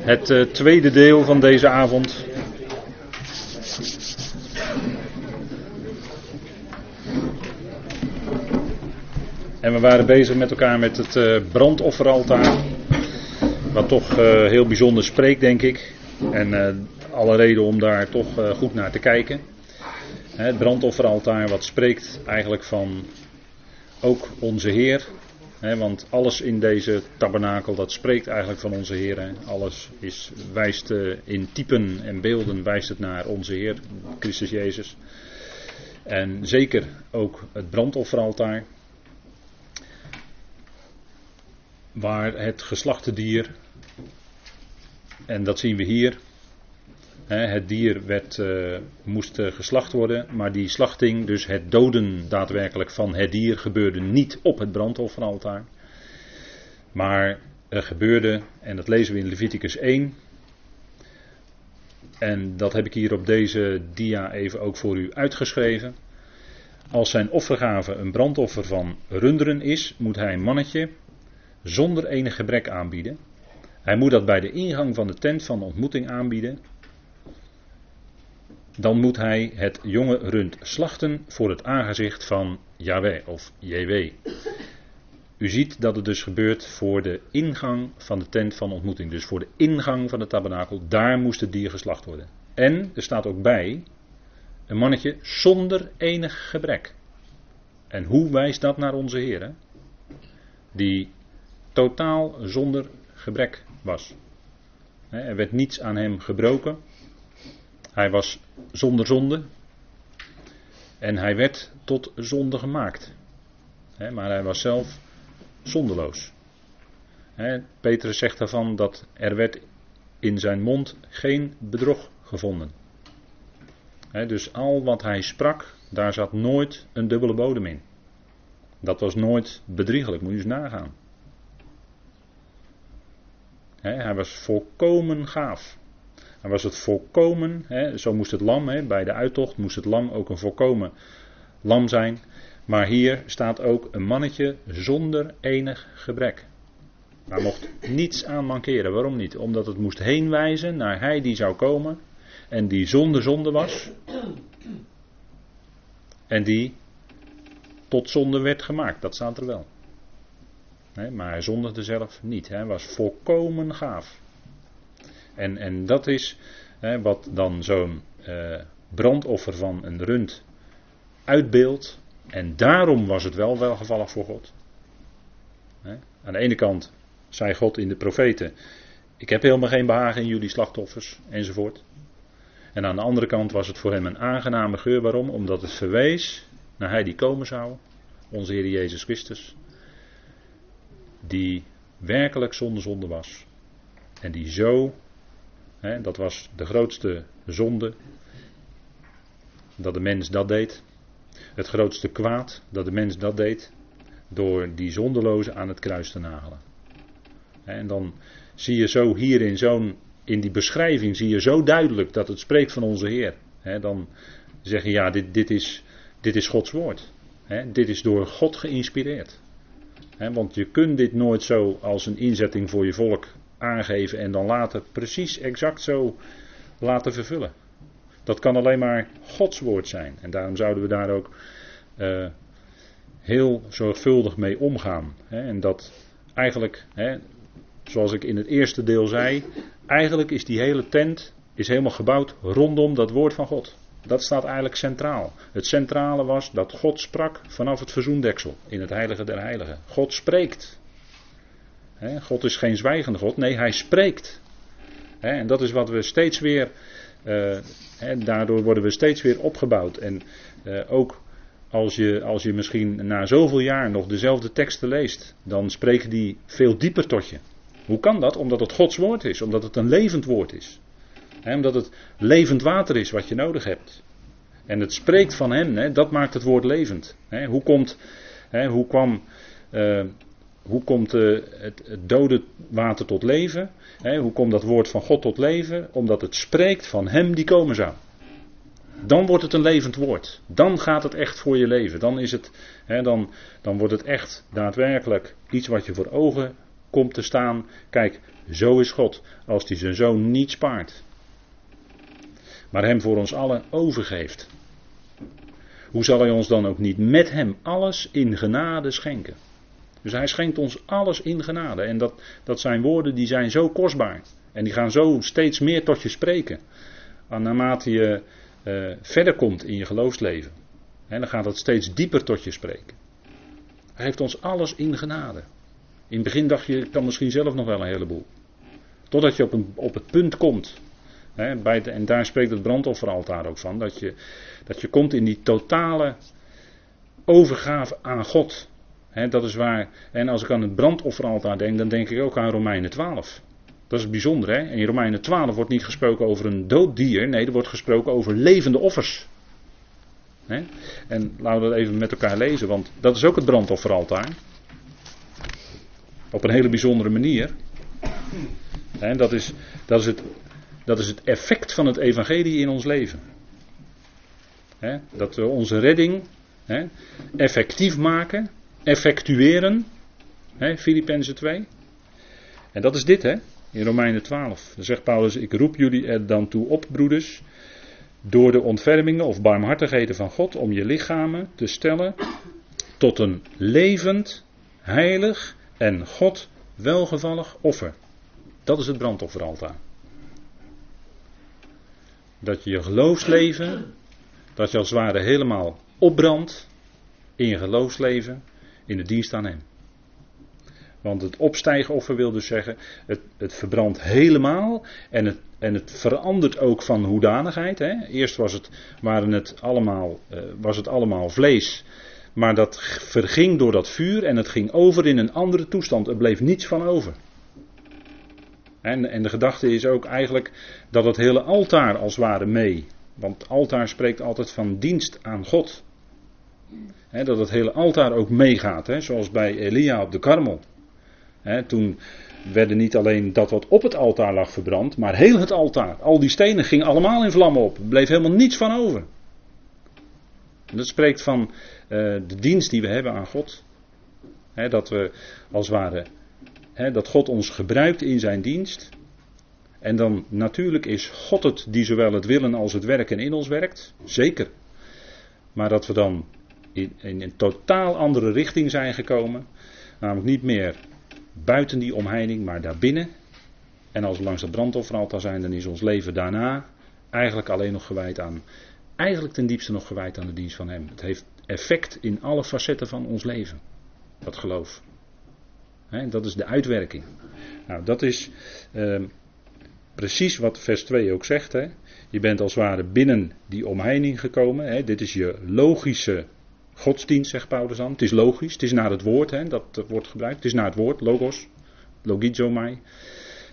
Het uh, tweede deel van deze avond. En we waren bezig met elkaar met het uh, brandofferaltaar. Wat toch uh, heel bijzonder spreekt, denk ik. En alle reden om daar toch goed naar te kijken. Het brandofferaltaar wat spreekt eigenlijk van ook onze Heer. Want alles in deze tabernakel, dat spreekt eigenlijk van onze Heer. Alles is, wijst uh, in typen en beelden wijst het naar onze Heer, Christus Jezus. En zeker ook het brandofferaltaar. Waar het geslachte dier, en dat zien we hier, het dier werd, uh, moest uh, geslacht worden, maar die slachting, dus het doden daadwerkelijk van het dier, gebeurde niet op het brandofferaltaar. Maar er gebeurde, en dat lezen we in Leviticus 1. En dat heb ik hier op deze dia even ook voor u uitgeschreven. Als zijn offergave een brandoffer van runderen is, moet hij een mannetje zonder enig gebrek aanbieden. Hij moet dat bij de ingang van de tent van ontmoeting aanbieden dan moet hij het jonge rund slachten voor het aangezicht van Yahweh of JW. U ziet dat het dus gebeurt voor de ingang van de tent van ontmoeting. Dus voor de ingang van de tabernakel, daar moest het dier geslacht worden. En er staat ook bij een mannetje zonder enig gebrek. En hoe wijst dat naar onze Heer? Die totaal zonder gebrek was. Er werd niets aan hem gebroken. Hij was zonder zonde. En hij werd tot zonde gemaakt. maar hij was zelf zondeloos. Petrus zegt daarvan dat er werd in zijn mond geen bedrog gevonden. dus al wat hij sprak, daar zat nooit een dubbele bodem in. Dat was nooit bedriegelijk, moet je eens nagaan. hij was volkomen gaaf. Dan was het volkomen, hè, zo moest het lam, hè, bij de uittocht moest het lam ook een volkomen lam zijn. Maar hier staat ook een mannetje zonder enig gebrek. Daar mocht niets aan mankeren. Waarom niet? Omdat het moest heenwijzen naar hij die zou komen. En die zonder zonde was. En die tot zonde werd gemaakt. Dat staat er wel. maar hij zondigde zelf niet. Hij was volkomen gaaf. En, en dat is hè, wat dan zo'n uh, brandoffer van een rund uitbeeldt. En daarom was het wel welgevallig voor God. Hè? Aan de ene kant zei God in de profeten: Ik heb helemaal geen behagen in jullie slachtoffers, enzovoort. En aan de andere kant was het voor hem een aangename geur. Waarom? Omdat het verwees naar hij die komen zou, onze Heer Jezus Christus. Die werkelijk zonder zonde was. En die zo dat was de grootste zonde. Dat de mens dat deed. Het grootste kwaad dat de mens dat deed. Door die zondeloze aan het kruis te nagelen. En dan zie je zo hier in zo'n. In die beschrijving zie je zo duidelijk dat het spreekt van onze Heer. dan zeg je ja, dit, dit, is, dit is Gods woord. dit is door God geïnspireerd. want je kunt dit nooit zo als een inzetting voor je volk aangeven en dan later precies exact zo laten vervullen. Dat kan alleen maar Gods woord zijn. En daarom zouden we daar ook uh, heel zorgvuldig mee omgaan. Hè. En dat eigenlijk, hè, zoals ik in het eerste deel zei, eigenlijk is die hele tent is helemaal gebouwd rondom dat woord van God. Dat staat eigenlijk centraal. Het centrale was dat God sprak vanaf het verzoendeksel in het heilige der heiligen. God spreekt. God is geen zwijgende God, nee, hij spreekt. En dat is wat we steeds weer, uh, daardoor worden we steeds weer opgebouwd. En uh, ook als je, als je misschien na zoveel jaar nog dezelfde teksten leest, dan spreken die veel dieper tot je. Hoe kan dat? Omdat het Gods woord is, omdat het een levend woord is. omdat het levend water is wat je nodig hebt. En het spreekt van hem, dat maakt het woord levend. hoe, komt, hoe kwam uh, hoe komt het, het, dode water tot leven? hoe komt dat woord van God tot leven? Omdat het spreekt van Hem die komen zou. Dan wordt het een levend woord. Dan gaat het echt voor je leven. Dan, is het, dan, dan wordt het echt daadwerkelijk iets wat je voor ogen komt te staan. Kijk, zo is God, als hij zijn zoon niet spaart. Maar hem voor ons allen overgeeft. Hoe zal hij ons dan ook niet met hem alles in genade schenken? Dus hij schenkt ons alles in genade. En dat, dat zijn woorden die zijn zo kostbaar. En die gaan zo steeds meer tot je spreken. En naarmate je uh, verder komt in je geloofsleven. En dan gaat dat steeds dieper tot je spreken. Hij heeft ons alles in genade. In het begin dacht je, ik kan misschien zelf nog wel een heleboel. Totdat je op, een, op het punt komt. Hè, bij en daar spreekt het brandofferaltaar ook van. Dat je, dat je komt in die totale overgave aan God. Dat is waar. En als ik aan het brandofferaltaar denk, dan denk ik ook aan Romeinen 12. Dat is bijzonder, hè? In Romeinen 12 wordt niet gesproken over een dood dier. Nee, er wordt gesproken over levende offers. En laten we dat even met elkaar lezen, want dat is ook het brandofferaltaar. Op een hele bijzondere manier. Dat, is, dat, is het, dat is het effect van het evangelie in ons leven. Dat we onze redding effectief maken, effectueren. Filippenzen 2. En dat is dit, hè? In Romeinen 12. Dan zegt Paulus: Ik roep jullie er dan toe op, broeders, door de ontfermingen of barmhartigheden van God, om je lichamen te stellen tot een levend, heilig en God welgevallig offer. Dat is het brandofferaltaar. Dat je je geloofsleven, dat je als het ware helemaal opbrandt in je geloofsleven, in de dienst aan Hem. Want het opstijgoffer wil dus zeggen, het, het verbrandt helemaal en het, en het verandert ook van hoedanigheid. Hè. Eerst was het, waren het allemaal, uh, was het allemaal vlees, maar dat verging door dat vuur en het ging over in een andere toestand. Er bleef niets van over. En, en de gedachte is ook eigenlijk dat het hele altaar als ware mee. Want altaar spreekt altijd van dienst aan God. Dat het hele altaar ook meegaat, zoals bij Elia op de Karmel toen werden niet alleen dat wat op het altaar lag verbrand, maar heel het altaar. Al die stenen gingen allemaal in vlammen op. Er bleef helemaal niets van over. Dat spreekt van uh, de dienst die we hebben aan God. dat we als het ware, dat God ons gebruikt in zijn dienst. En dan natuurlijk is God het die zowel het willen als het werken in ons werkt. Zeker. Maar dat we dan in, een totaal andere richting zijn gekomen. Namelijk niet meer buiten die omheining, maar daarbinnen. En als we langs het brandofferaltaar zijn, dan is ons leven daarna eigenlijk alleen nog gewijd aan, eigenlijk ten diepste nog gewijd aan de dienst van Hem. Het heeft effect in alle facetten van ons leven, dat geloof. dat is de uitwerking. Nou, dat is uh, precies wat vers 2 ook zegt. Je bent als het ware binnen die omheining gekomen. Dit is je logische godsdienst, zegt Paulus dan. Het is logisch, het is naar het woord, hè, dat wordt gebruikt. Het is naar het woord, logos, logizomai.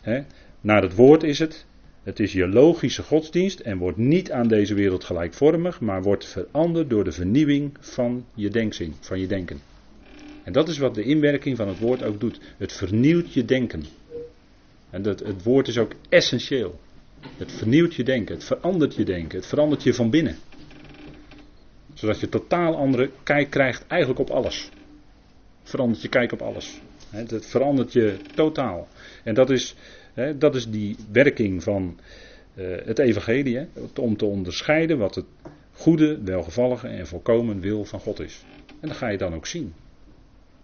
Hè. Naar het woord is het. Het is je logische godsdienst en wordt niet aan deze wereld gelijkvormig, maar wordt veranderd door de vernieuwing van je denkzin, van je denken. En dat is wat de inwerking van het woord ook doet. Het vernieuwt je denken. En dat, het woord is ook essentieel. Het vernieuwt je denken, het verandert je denken, het verandert je van binnen zodat je totaal andere kijk krijgt eigenlijk op alles. Verandert je kijk op alles. Het verandert je totaal. En dat is, dat is die werking van eh, het evangelie. Om te onderscheiden wat het goede, welgevallige en volkomen wil van God is. En dat ga je dan ook zien.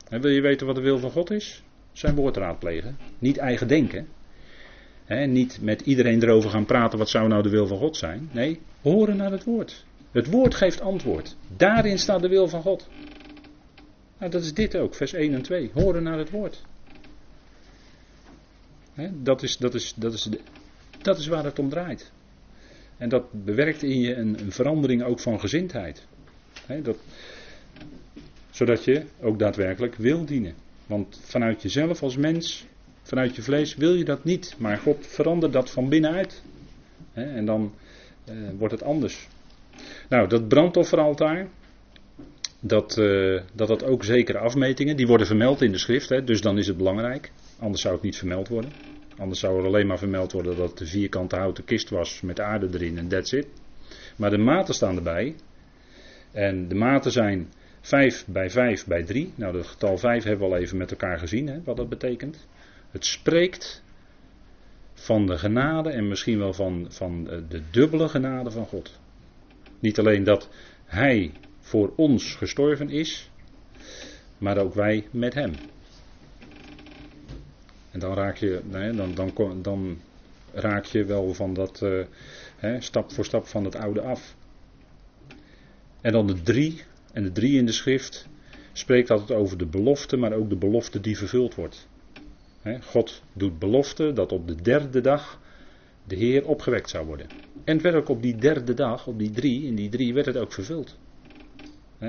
En wil je weten wat de wil van God is? Zijn woord raadplegen. Niet eigen denken. niet met iedereen erover gaan praten wat zou nou de wil van God zijn. Nee, horen naar het woord. Het woord geeft antwoord. Daarin staat de wil van God. Nou, dat is dit ook, vers 1 en 2. Horen naar het woord. dat, is, dat, is, dat, is dat is waar het om draait. En dat bewerkt in je een, een verandering ook van gezindheid. dat, zodat je ook daadwerkelijk wil dienen. Want vanuit jezelf als mens, vanuit je vlees, wil je dat niet. Maar God verandert dat van binnenuit. en dan eh, wordt het anders. Nou, dat brandofferaltaar, dat, uh, dat had ook zekere afmetingen. Die worden vermeld in de schrift, hè, dus dan is het belangrijk. Anders zou het niet vermeld worden. Anders zou er alleen maar vermeld worden dat het een vierkante houten kist was met aarde erin en that's it. Maar de maten staan erbij. En de maten zijn 5 bij 5 bij 3. Nou, dat getal 5 hebben we al even met elkaar gezien, hè, wat dat betekent. Het spreekt van de genade en misschien wel van, van de dubbele genade van God. Niet alleen dat Hij voor ons gestorven is, maar ook wij met Hem. En dan raak je, dan, dan, dan raak je wel van dat uh, hè, stap voor stap van het oude af. En dan de drie, en de drie in de schrift spreekt altijd over de belofte, maar ook de belofte die vervuld wordt. God doet belofte dat op de derde dag de Heer opgewekt zou worden. En werd ook op die derde dag, op die drie, in die drie werd het ook vervuld.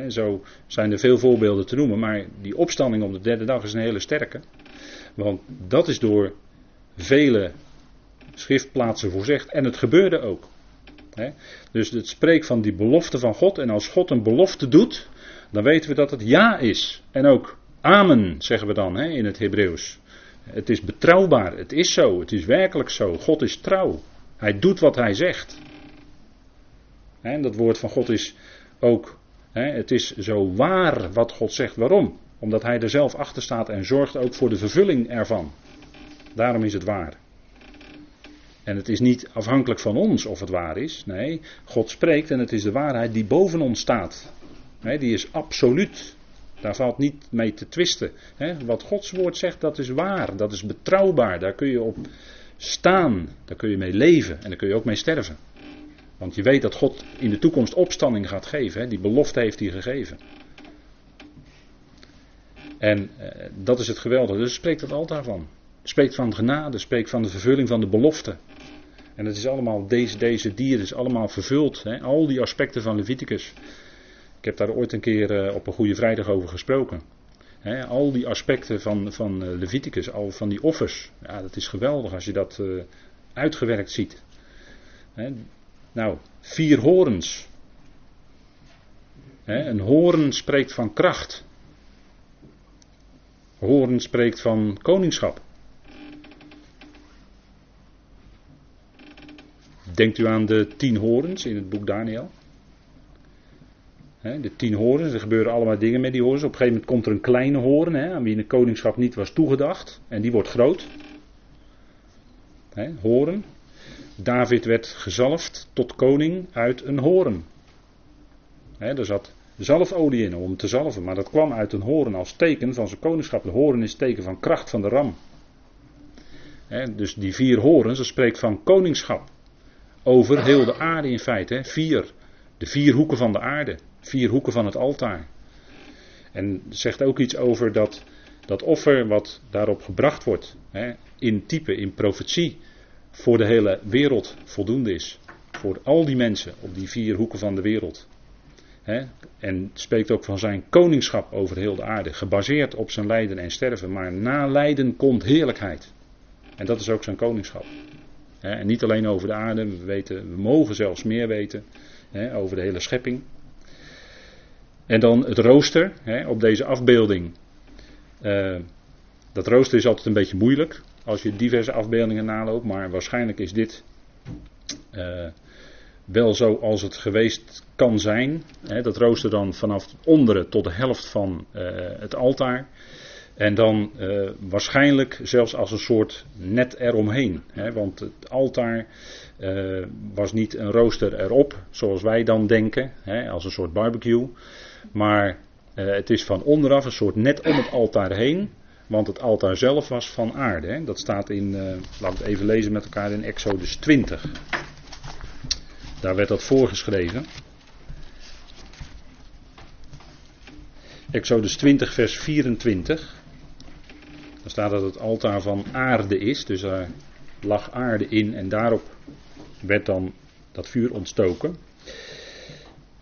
zo zijn er veel voorbeelden te noemen, maar die opstanding op de derde dag is een hele sterke. Want dat is door vele schriftplaatsen voorzegd en het gebeurde ook. Dus het spreekt van die belofte van God en als God een belofte doet, dan weten we dat het ja is. En ook amen zeggen we dan in het Hebreeuws. Het is betrouwbaar, het is zo, het is werkelijk zo. God is trouw. Hij doet wat hij zegt. En dat woord van God is ook, het is zo waar wat God zegt. Waarom? Omdat hij er zelf achter staat en zorgt ook voor de vervulling ervan. Daarom is het waar. En het is niet afhankelijk van ons of het waar is. Nee, God spreekt en het is de waarheid die boven ons staat. die is absoluut. Daar valt niet mee te twisten. wat Gods woord zegt, dat is waar. Dat is betrouwbaar. Daar kun je op staan. Daar kun je mee leven. En daar kun je ook mee sterven. Want je weet dat God in de toekomst opstanding gaat geven. Die belofte heeft hij gegeven. En eh, dat is het geweldige. Dus spreekt het altaar van. Spreekt van genade, spreekt van de vervulling van de belofte. En het is allemaal, deze, deze dier is allemaal vervuld. Hè? Al die aspecten van Leviticus. Ik heb daar ooit een keer uh, op een Goede Vrijdag over gesproken. Al die aspecten van, van uh, Leviticus, al van die offers. Ja, dat is geweldig als je dat uh, uitgewerkt ziet. Nou, vier horens. Een horen spreekt van kracht. Horen spreekt van koningschap. Denkt u aan de tien horens in het boek Daniel? De tien horens, er gebeuren allemaal dingen met die horens. Op een gegeven moment komt er een kleine horen, aan wie de koningschap niet was toegedacht. En die wordt groot. Horen. David werd gezalfd tot koning uit een horen. er zat zalfolie in om te zalven, maar dat kwam uit een horen als teken van zijn koningschap. De horen is teken van kracht van de ram. dus die vier horens, dat spreekt van koningschap. Over heel de aarde in feite. Vier. De vier hoeken van de aarde. Vier hoeken van het altaar. En zegt ook iets over dat, dat offer wat daarop gebracht wordt. Hè? In type, in profetie. Voor de hele wereld voldoende is. Voor al die mensen op die vier hoeken van de wereld. Hè? En spreekt ook van zijn koningschap over heel de aarde. Gebaseerd op zijn lijden en sterven. Maar na lijden komt heerlijkheid. En dat is ook zijn koningschap. En niet alleen over de aarde, we, weten, we mogen zelfs meer weten over de hele schepping. En dan het rooster op deze afbeelding. Uh, dat rooster is altijd een beetje moeilijk als je diverse afbeeldingen naloopt, maar waarschijnlijk is dit uh, wel zo als het geweest kan zijn. dat rooster dan vanaf onderen tot de helft van uh, het altaar. En dan waarschijnlijk zelfs als een soort net eromheen. Hè, want het altaar was niet een rooster erop, zoals wij dan denken, hè, als een soort barbecue. Maar uh, het is van onderaf een soort net om het altaar heen. Want het altaar zelf was van aarde. Hè. Dat staat in, laten we het even lezen met elkaar in Exodus 20. Daar werd dat voorgeschreven. Exodus 20, vers 24. Dan staat dat het altaar van aarde is, dus er lag aarde in en daarop werd dan dat vuur ontstoken.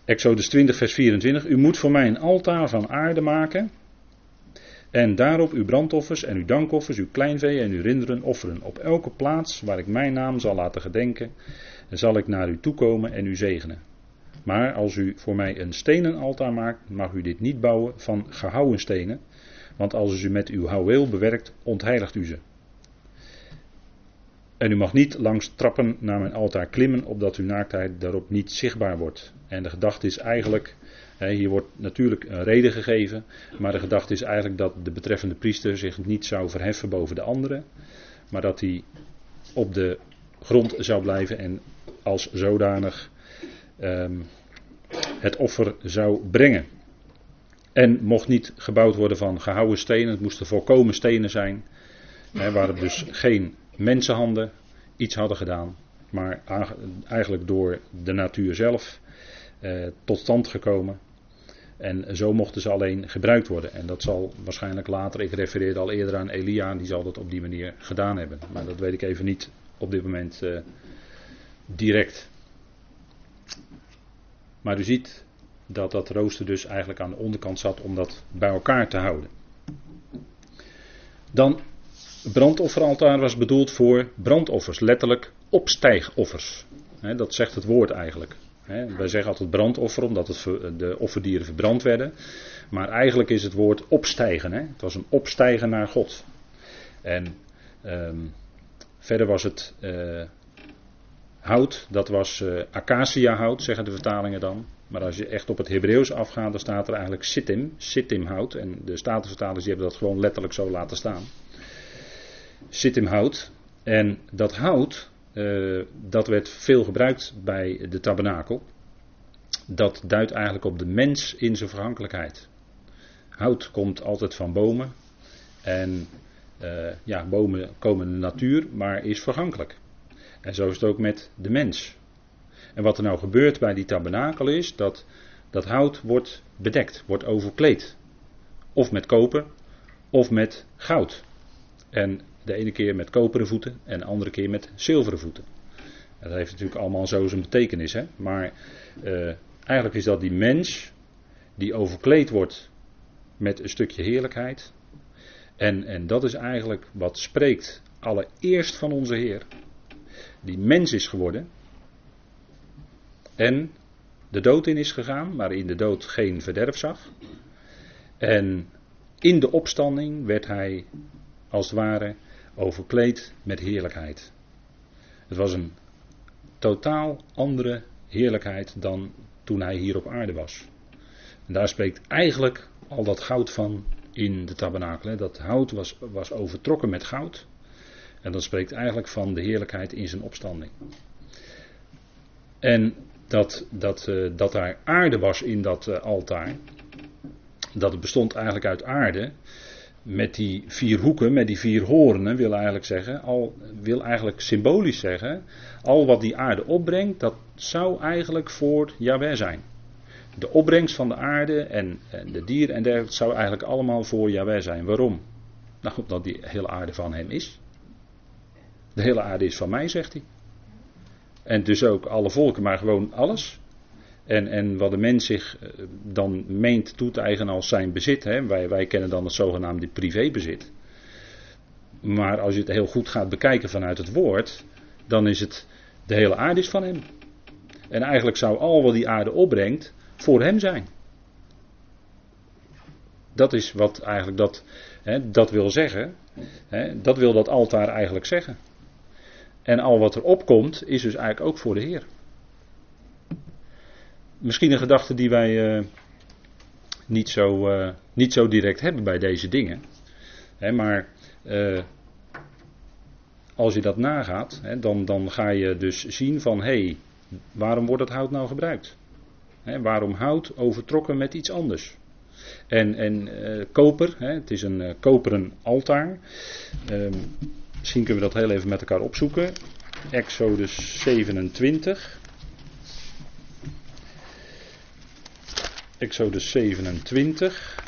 Exodus 20, vers 24. U moet voor mij een altaar van aarde maken. En daarop uw brandoffers en uw dankoffers, uw kleinvee en uw rinderen offeren. Op elke plaats waar ik mijn naam zal laten gedenken, zal ik naar u toekomen en u zegenen. Maar als u voor mij een stenen altaar maakt, mag u dit niet bouwen van gehouwen stenen, want als u met uw houweel bewerkt, ontheiligt u ze. En u mag niet langs trappen naar mijn altaar klimmen, opdat uw naaktheid daarop niet zichtbaar wordt. En de gedachte is eigenlijk, hier wordt natuurlijk een reden gegeven, maar de gedachte is eigenlijk dat de betreffende priester zich niet zou verheffen boven de anderen, maar dat hij op de grond zou blijven en als zodanig um, het offer zou brengen. En mocht niet gebouwd worden van gehouden stenen, het moesten volkomen stenen zijn, hè, waar dus geen mensenhanden iets hadden gedaan, maar eigenlijk door de natuur zelf eh, tot stand gekomen. En zo mochten ze alleen gebruikt worden. En dat zal waarschijnlijk later, ik refereerde al eerder aan Elia, die zal dat op die manier gedaan hebben. Maar dat weet ik even niet op dit moment uh, direct. Maar u ziet dat dat rooster dus eigenlijk aan de onderkant zat om dat bij elkaar te houden. Dan brandofferaltaar was bedoeld voor brandoffers, letterlijk opstijgoffers. dat zegt het woord eigenlijk. wij zeggen altijd brandoffer omdat het, de offerdieren verbrand werden. Maar eigenlijk is het woord opstijgen. Het was een opstijgen naar God. En um, verder was het uh, hout, dat was uh, acacia hout, zeggen de vertalingen dan. Maar als je echt op het Hebreeuws afgaat, dan staat er eigenlijk sittim, sittim hout. En de Statenvertalers die hebben dat gewoon letterlijk zo laten staan. Sittim hout. En dat hout, uh, dat werd veel gebruikt bij de tabernakel. Dat duidt eigenlijk op de mens in zijn verhankelijkheid. Hout komt altijd van bomen. En uh, ja, bomen komen in de natuur, maar is vergankelijk. En zo is het ook met de mens. En wat er nou gebeurt bij die tabernakel is dat dat hout wordt bedekt, wordt overkleed. Of met koper, of met goud. En de ene keer met koperen voeten en de andere keer met zilveren voeten. Dat heeft natuurlijk allemaal zo zijn betekenis. Hè? Maar uh, eigenlijk is dat die mens die overkleed wordt met een stukje heerlijkheid. En, en dat is eigenlijk wat spreekt allereerst van onze Heer. Die mens is geworden. En de dood in is gegaan, maar in de dood geen verderf zag. En in de opstanding werd hij als het ware overkleed met heerlijkheid. Het was een totaal andere heerlijkheid dan toen hij hier op aarde was. En daar spreekt eigenlijk al dat goud van in de tabernakel. Dat hout was, was overtrokken met goud. En dat spreekt eigenlijk van de heerlijkheid in zijn opstanding. En dat, dat, uh, dat daar aarde was in dat uh, altaar. Dat het bestond eigenlijk uit aarde. Met die vier hoeken, met die vier hoornen, wil eigenlijk zeggen. Al, wil eigenlijk symbolisch zeggen. Al wat die aarde opbrengt, dat zou eigenlijk voor Jahweh zijn. De opbrengst van de aarde en, en de dieren en dergelijke zou eigenlijk allemaal voor Jahweh zijn. Waarom? Nou, omdat die hele aarde van hem is. De hele aarde is van mij, zegt hij. En dus ook alle volken, maar gewoon alles. En, en wat de mens zich eh, dan meent toe te eigenen als zijn bezit. Hè, wij, wij kennen dan het zogenaamde privébezit. Maar als je het heel goed gaat bekijken vanuit het woord, dan is het de hele aarde is van hem. En eigenlijk zou al wat die aarde opbrengt voor hem zijn. Dat is wat eigenlijk dat, hè, dat wil zeggen. Hè, dat wil dat altaar eigenlijk zeggen. En al wat er opkomt is dus eigenlijk ook voor de Heer. Misschien een gedachte die wij uh, niet, zo, uh, niet zo direct hebben bij deze dingen. Hè, maar uh, als je dat nagaat, hè, dan, dan ga je dus zien van hé, hey, waarom wordt dat hout nou gebruikt? Hè, waarom hout overtrokken met iets anders? En, en koper, het is een koperen altaar. Ehm, Misschien kunnen we dat heel even met elkaar opzoeken. Exodus 27. Exodus 27.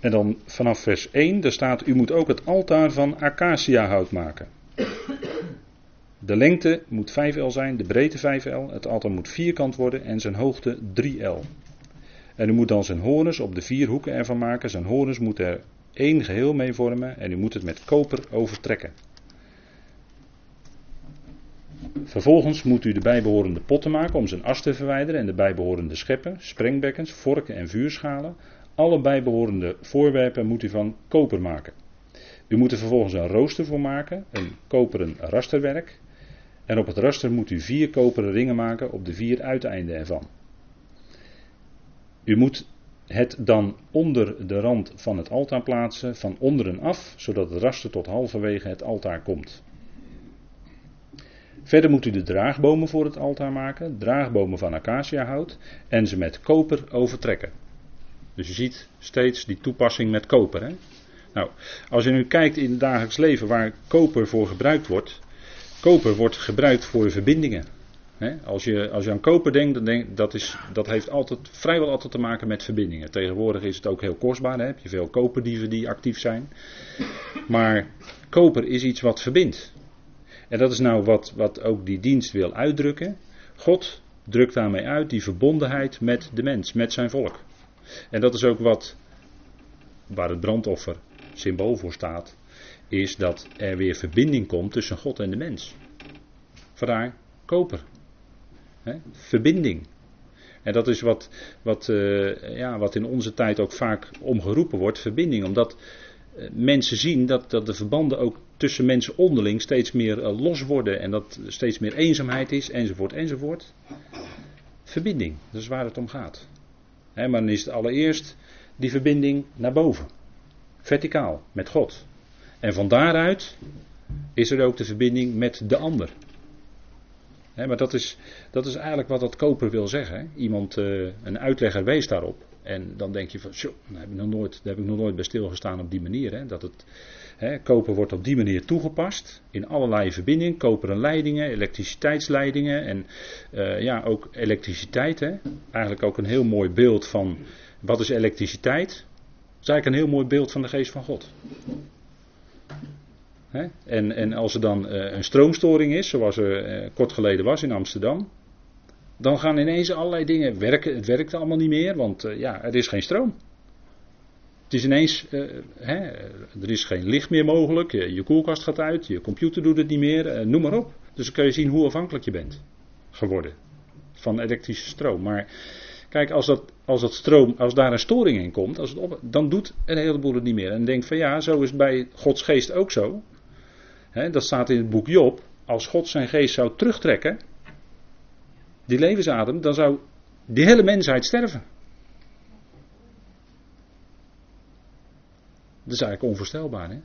En dan vanaf vers 1, daar staat: U moet ook het altaar van acaciahout maken. De lengte moet 5L zijn, de breedte 5L. Het altaar moet vierkant worden en zijn hoogte 3L. En u moet dan zijn horens op de vier hoeken ervan maken. Zijn horens moeten er één geheel mee vormen en u moet het met koper overtrekken. Vervolgens moet u de bijbehorende potten maken om zijn as te verwijderen en de bijbehorende scheppen, sprengbekkens, vorken en vuurschalen. Alle bijbehorende voorwerpen moet u van koper maken. U moet er vervolgens een rooster voor maken, een koperen rasterwerk. En op het raster moet u vier koperen ringen maken op de vier uiteinden ervan. U moet het dan onder de rand van het altaar plaatsen, van onderen af, zodat het raster tot halverwege het altaar komt. Verder moet u de draagbomen voor het altaar maken, draagbomen van acaciahout, en ze met koper overtrekken. Dus je ziet steeds die toepassing met koper. Hè? Nou, als je nu kijkt in het dagelijks leven waar koper voor gebruikt wordt. Koper wordt gebruikt voor verbindingen. Als, je, als je aan koper denkt, dan denk dat, is, dat heeft altijd, vrijwel altijd te maken met verbindingen. Tegenwoordig is het ook heel kostbaar. Hè? Heb je veel koperdieven die actief zijn. Maar koper is iets wat verbindt. En dat is nou wat, wat ook die dienst wil uitdrukken. God drukt daarmee uit die verbondenheid met de mens, met zijn volk. En dat is ook wat, waar het brandoffer symbool voor staat, is dat er weer verbinding komt tussen God en de mens. Vandaar koper. Verbinding. En dat is wat, wat, uh, ja, wat in onze tijd ook vaak omgeroepen wordt, verbinding. Omdat uh, mensen zien dat, dat de verbanden ook tussen mensen onderling steeds meer uh, los worden. En dat er steeds meer eenzaamheid is, enzovoort, enzovoort. Verbinding, dat is waar het om gaat. maar dan is het allereerst die verbinding naar boven. Verticaal, met God. En van daaruit is er ook de verbinding met de ander. maar dat is, dat is eigenlijk wat dat koper wil zeggen. Iemand, uh, een uitlegger wees daarop. En dan denk je van, zo, daar heb ik nog nooit, daar heb ik nog nooit bij stilgestaan op die manier. Dat het, koper wordt op die manier toegepast. In allerlei verbindingen. Koperen leidingen, elektriciteitsleidingen. En uh, ja, ook elektriciteit. Eigenlijk ook een heel mooi beeld van, wat is elektriciteit? Dat is eigenlijk een heel mooi beeld van de geest van God. En, en, als er dan uh, een stroomstoring is, zoals er uh, kort geleden was in Amsterdam, dan gaan ineens allerlei dingen werken. Het werkt allemaal niet meer, want uh, ja, er is geen stroom. Het is ineens, hè, er is geen licht meer mogelijk, je, koelkast gaat uit, je computer doet het niet meer, noem maar op. Dus dan kun je zien hoe afhankelijk je bent geworden van elektrische stroom. Maar Kijk, als, dat, als, dat stroom, als daar een storing in komt, als het op, dan doet een heleboel het niet meer. En denkt van ja, zo is bij Gods geest ook zo. dat staat in het boek Job. Als God zijn geest zou terugtrekken, die levensadem, dan zou die hele mensheid sterven. Dat is eigenlijk onvoorstelbaar. Hè?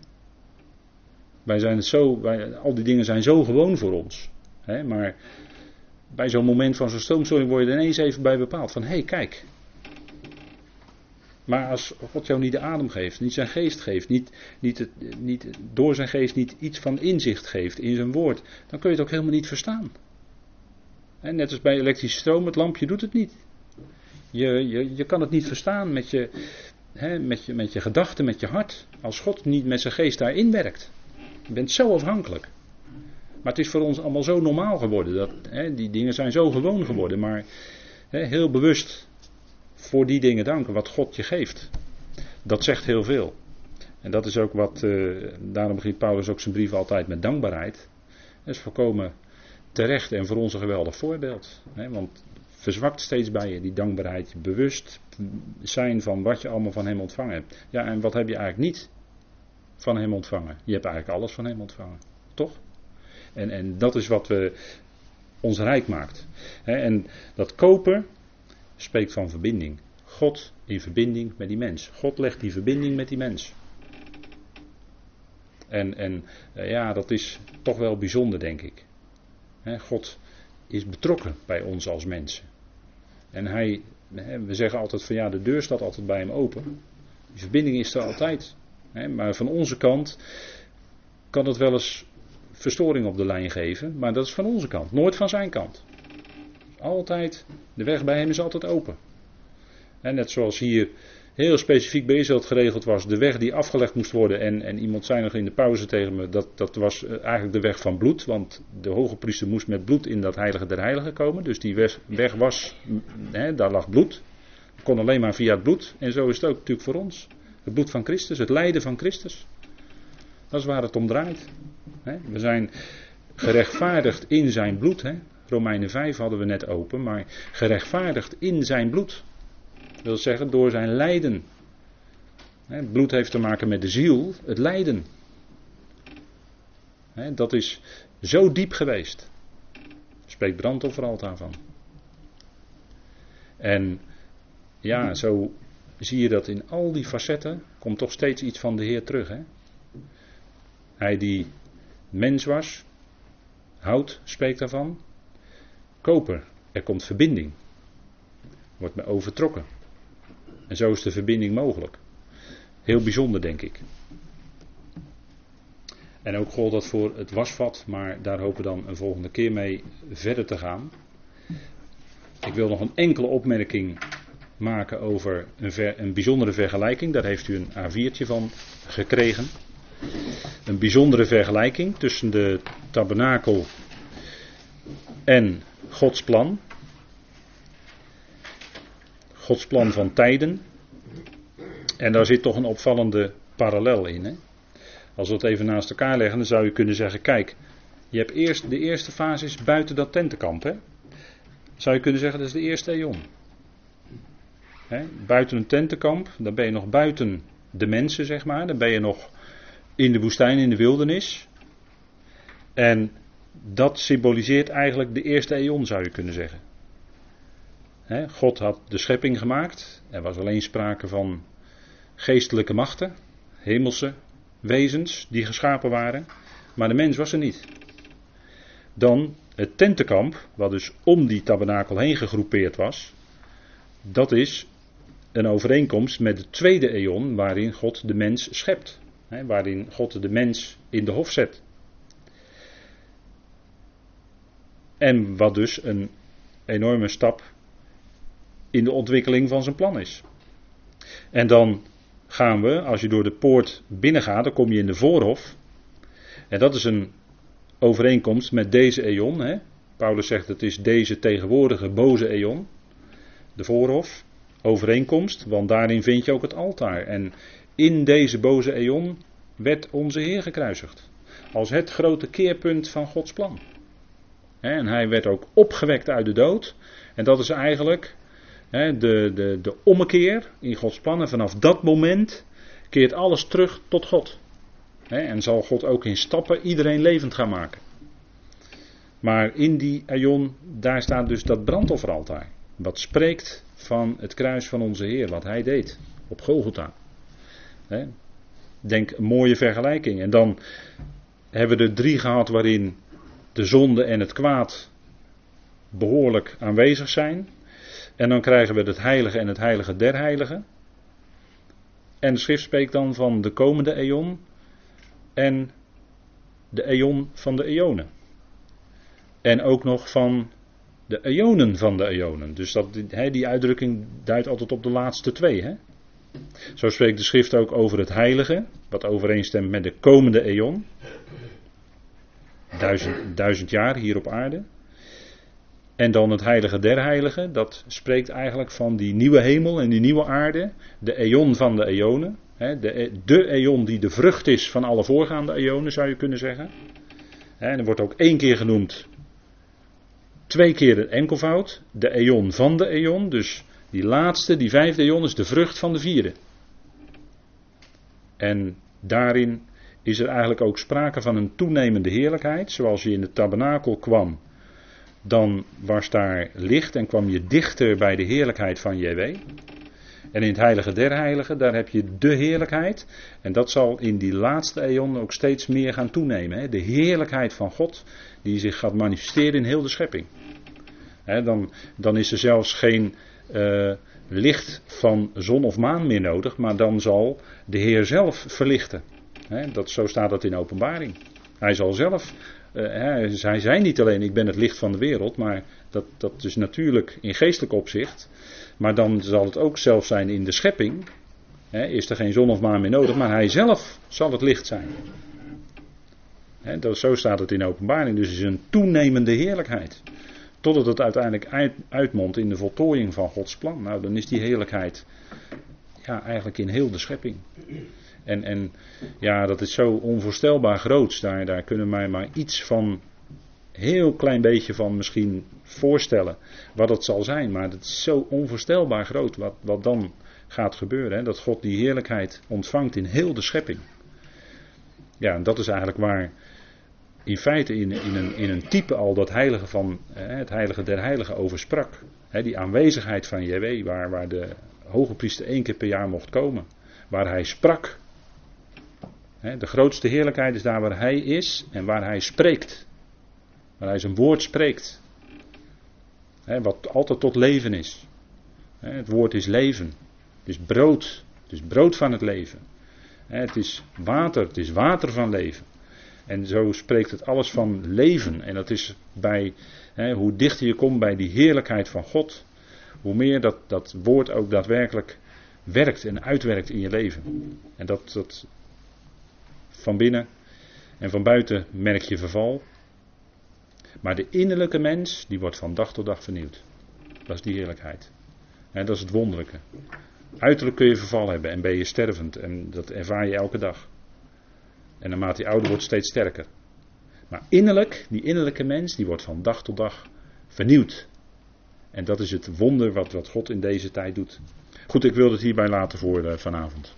Wij zijn het zo, wij, al die dingen zijn zo gewoon voor ons. Maar bij zo'n moment van zo'n stroomstoring word je er ineens even bij bepaald. Van hé, hey, kijk. Maar als God jou niet de adem geeft, niet zijn geest geeft, niet, niet, het, niet door zijn geest niet iets van inzicht geeft in zijn woord, dan kun je het ook helemaal niet verstaan. Net als bij elektrische stroom, het lampje doet het niet. Je, je, je kan het niet verstaan met je, hè, met je, met je gedachten, met je hart, als God niet met zijn geest daarin werkt. Je bent zo afhankelijk. Maar het is voor ons allemaal zo normaal geworden. Dat, hè, die dingen zijn zo gewoon geworden. Maar hè, heel bewust voor die dingen danken wat God je geeft. Dat zegt heel veel. En dat is ook wat, uh, daarom begint Paulus ook zijn brief altijd met dankbaarheid. Dat is voorkomen terecht en voor ons een geweldig voorbeeld. Hè, want verzwakt steeds bij je die dankbaarheid, bewust zijn van wat je allemaal van hem ontvangen hebt. Ja, en wat heb je eigenlijk niet van hem ontvangen? Je hebt eigenlijk alles van hem ontvangen, toch? En, en dat is wat we ons rijk maakt. en dat koper spreekt van verbinding. God in verbinding met die mens. God legt die verbinding met die mens. En, en eh, ja, dat is toch wel bijzonder, denk ik. God is betrokken bij ons als mensen. En hij, we zeggen altijd van ja, de deur staat altijd bij hem open. Die verbinding is er altijd. Maar van onze kant kan het wel eens verstoring op de lijn geven, maar dat is van onze kant, nooit van zijn kant. Altijd, de weg bij hem is altijd open. En net zoals hier heel specifiek Israël geregeld was, de weg die afgelegd moest worden. En, en iemand zei nog in de pauze tegen me, dat, dat was eh, eigenlijk de weg van bloed. Want de hoge priester moest met bloed in dat heilige der heiligen komen. Dus die weg, weg was, hè, daar lag bloed. kon alleen maar via het bloed. En zo is het ook natuurlijk voor ons. Het bloed van Christus, het lijden van Christus. Dat is waar het om draait. We zijn gerechtvaardigd in zijn bloed. Romeinen 5 hadden we net open, maar gerechtvaardigd in zijn bloed. Dat wil zeggen door zijn lijden. Bloed heeft te maken met de ziel, het lijden. Dat is zo diep geweest. Spreekt brandofferaltaar van. En ja, zo zie je dat in al die facetten komt toch steeds iets van de Heer terug. Hè? Hij die mens was, hout spreekt daarvan, koper, er komt verbinding, wordt me overtrokken. En zo is de verbinding mogelijk. Heel bijzonder, denk ik. En ook gold dat voor het wasvat, maar daar hopen we dan een volgende keer mee verder te gaan. Ik wil nog een enkele opmerking maken over een, een bijzondere vergelijking. Daar heeft u een A4'tje van gekregen. Een bijzondere vergelijking tussen de tabernakel en Gods plan. Gods plan van tijden. En daar zit toch een opvallende parallel in. Hè? Als we het even naast elkaar leggen, dan zou je kunnen zeggen: kijk, je hebt eerst de eerste fase is buiten dat tentenkamp. Hè? Zou je kunnen zeggen dat is de eerste eon. Hè? Buiten een tentenkamp, dan ben je nog buiten de mensen, zeg maar. Dan ben je nog in de woestijn, in de wildernis. En dat symboliseert eigenlijk de eerste eon, zou je kunnen zeggen. God had de schepping gemaakt. Er was alleen sprake van geestelijke machten, hemelse wezens die geschapen waren. Maar de mens was er niet. Dan het tentenkamp, wat dus om die tabernakel heen gegroepeerd was. Dat is een overeenkomst met de tweede eon waarin God de mens schept. Waarin God de mens in de hof zet. En wat dus een enorme stap in de ontwikkeling van zijn plan is. En dan gaan we, als je door de poort binnengaat, dan kom je in de voorhof. En dat is een overeenkomst met deze eon. Hè? Paulus zegt het is deze tegenwoordige boze eon. De voorhof, overeenkomst, want daarin vind je ook het altaar. En in deze boze eon werd onze Heer gekruisigd. Als het grote keerpunt van Gods plan. En hij werd ook opgewekt uit de dood. En dat is eigenlijk de, de, de ommekeer in Gods plannen. Vanaf dat moment keert alles terug tot God. En zal God ook in stappen iedereen levend gaan maken. Maar in die aion, daar staat dus dat brandofferaltaar. Wat spreekt van het kruis van onze Heer, wat hij deed op Golgotha. Denk een mooie vergelijking. En dan hebben we er drie gehad waarin de zonde en het kwaad behoorlijk aanwezig zijn. En dan krijgen we het heilige en het heilige der heiligen. En de schrift spreekt dan van de komende eon en de eon van de eonen. En ook nog van de eonen van de eonen. Dus dat, die uitdrukking duidt altijd op de laatste twee. Hè? Zo spreekt de schrift ook over het heilige, wat overeenstemt met de komende eon. Duizend, jaar hier op aarde. En dan het heilige der heiligen, dat spreekt eigenlijk van die nieuwe hemel en die nieuwe aarde, de eon van de eonen. De, de eon die de vrucht is van alle voorgaande eonen, zou je kunnen zeggen. En er wordt ook één keer genoemd, twee keer een enkelvoud, de eon van de eon. Dus die laatste, die vijfde eon, is de vrucht van de vierde. En daarin is er eigenlijk ook sprake van een toenemende heerlijkheid, zoals je in de tabernakel kwam dan was daar licht en kwam je dichter bij de heerlijkheid van JW. En in het heilige der heiligen, daar heb je de heerlijkheid. En dat zal in die laatste eon ook steeds meer gaan toenemen. Hè? De heerlijkheid van God, die zich gaat manifesteren in heel de schepping. Hè, dan, dan is er zelfs geen uh, licht van zon of maan meer nodig, maar dan zal de Heer zelf verlichten. Dat, zo staat dat in openbaring. Hij zal zelf uh, zij zei niet alleen ik ben het licht van de wereld, maar dat, dat is natuurlijk in geestelijk opzicht. Maar dan zal het ook zelf zijn in de schepping. is er geen zon of maan meer nodig, maar hij zelf zal het licht zijn. dat, zo staat het in openbaring. Dus het is een toenemende heerlijkheid. Totdat het uiteindelijk uit, uitmondt in de voltooiing van Gods plan. Nou, dan is die heerlijkheid ja, eigenlijk in heel de schepping. En, en ja, dat is zo onvoorstelbaar groot. Daar, daar kunnen wij maar iets van, heel klein beetje van misschien voorstellen wat het zal zijn. Maar het is zo onvoorstelbaar groot wat, wat dan gaat gebeuren. Hè? Dat God die heerlijkheid ontvangt in heel de schepping. Ja, en dat is eigenlijk waar in feite in, in, een, in een type al dat heilige van het heilige der heiligen over sprak. die aanwezigheid van JW, waar, waar de hoge priester één keer per jaar mocht komen. Waar hij sprak. de grootste heerlijkheid is daar waar hij is en waar hij spreekt. Waar hij zijn woord spreekt. wat altijd tot leven is. het woord is leven. Het is brood. Het is brood van het leven. Het is water. Het is water van leven. En zo spreekt het alles van leven. En dat is bij, hè, hoe dichter je komt bij die heerlijkheid van God, hoe meer dat, dat woord ook daadwerkelijk werkt en uitwerkt in je leven. En dat, dat van binnen en van buiten merk je verval. Maar de innerlijke mens, die wordt van dag tot dag vernieuwd. Dat is die heerlijkheid. Dat is het wonderlijke. Uiterlijk kun je verval hebben en ben je stervend. En dat ervaar je elke dag. En naarmate hij ouder wordt, steeds sterker. Maar innerlijk, die innerlijke mens, die wordt van dag tot dag vernieuwd. En dat is het wonder wat, wat God in deze tijd doet. Goed, ik wil het hierbij laten voor eh, vanavond.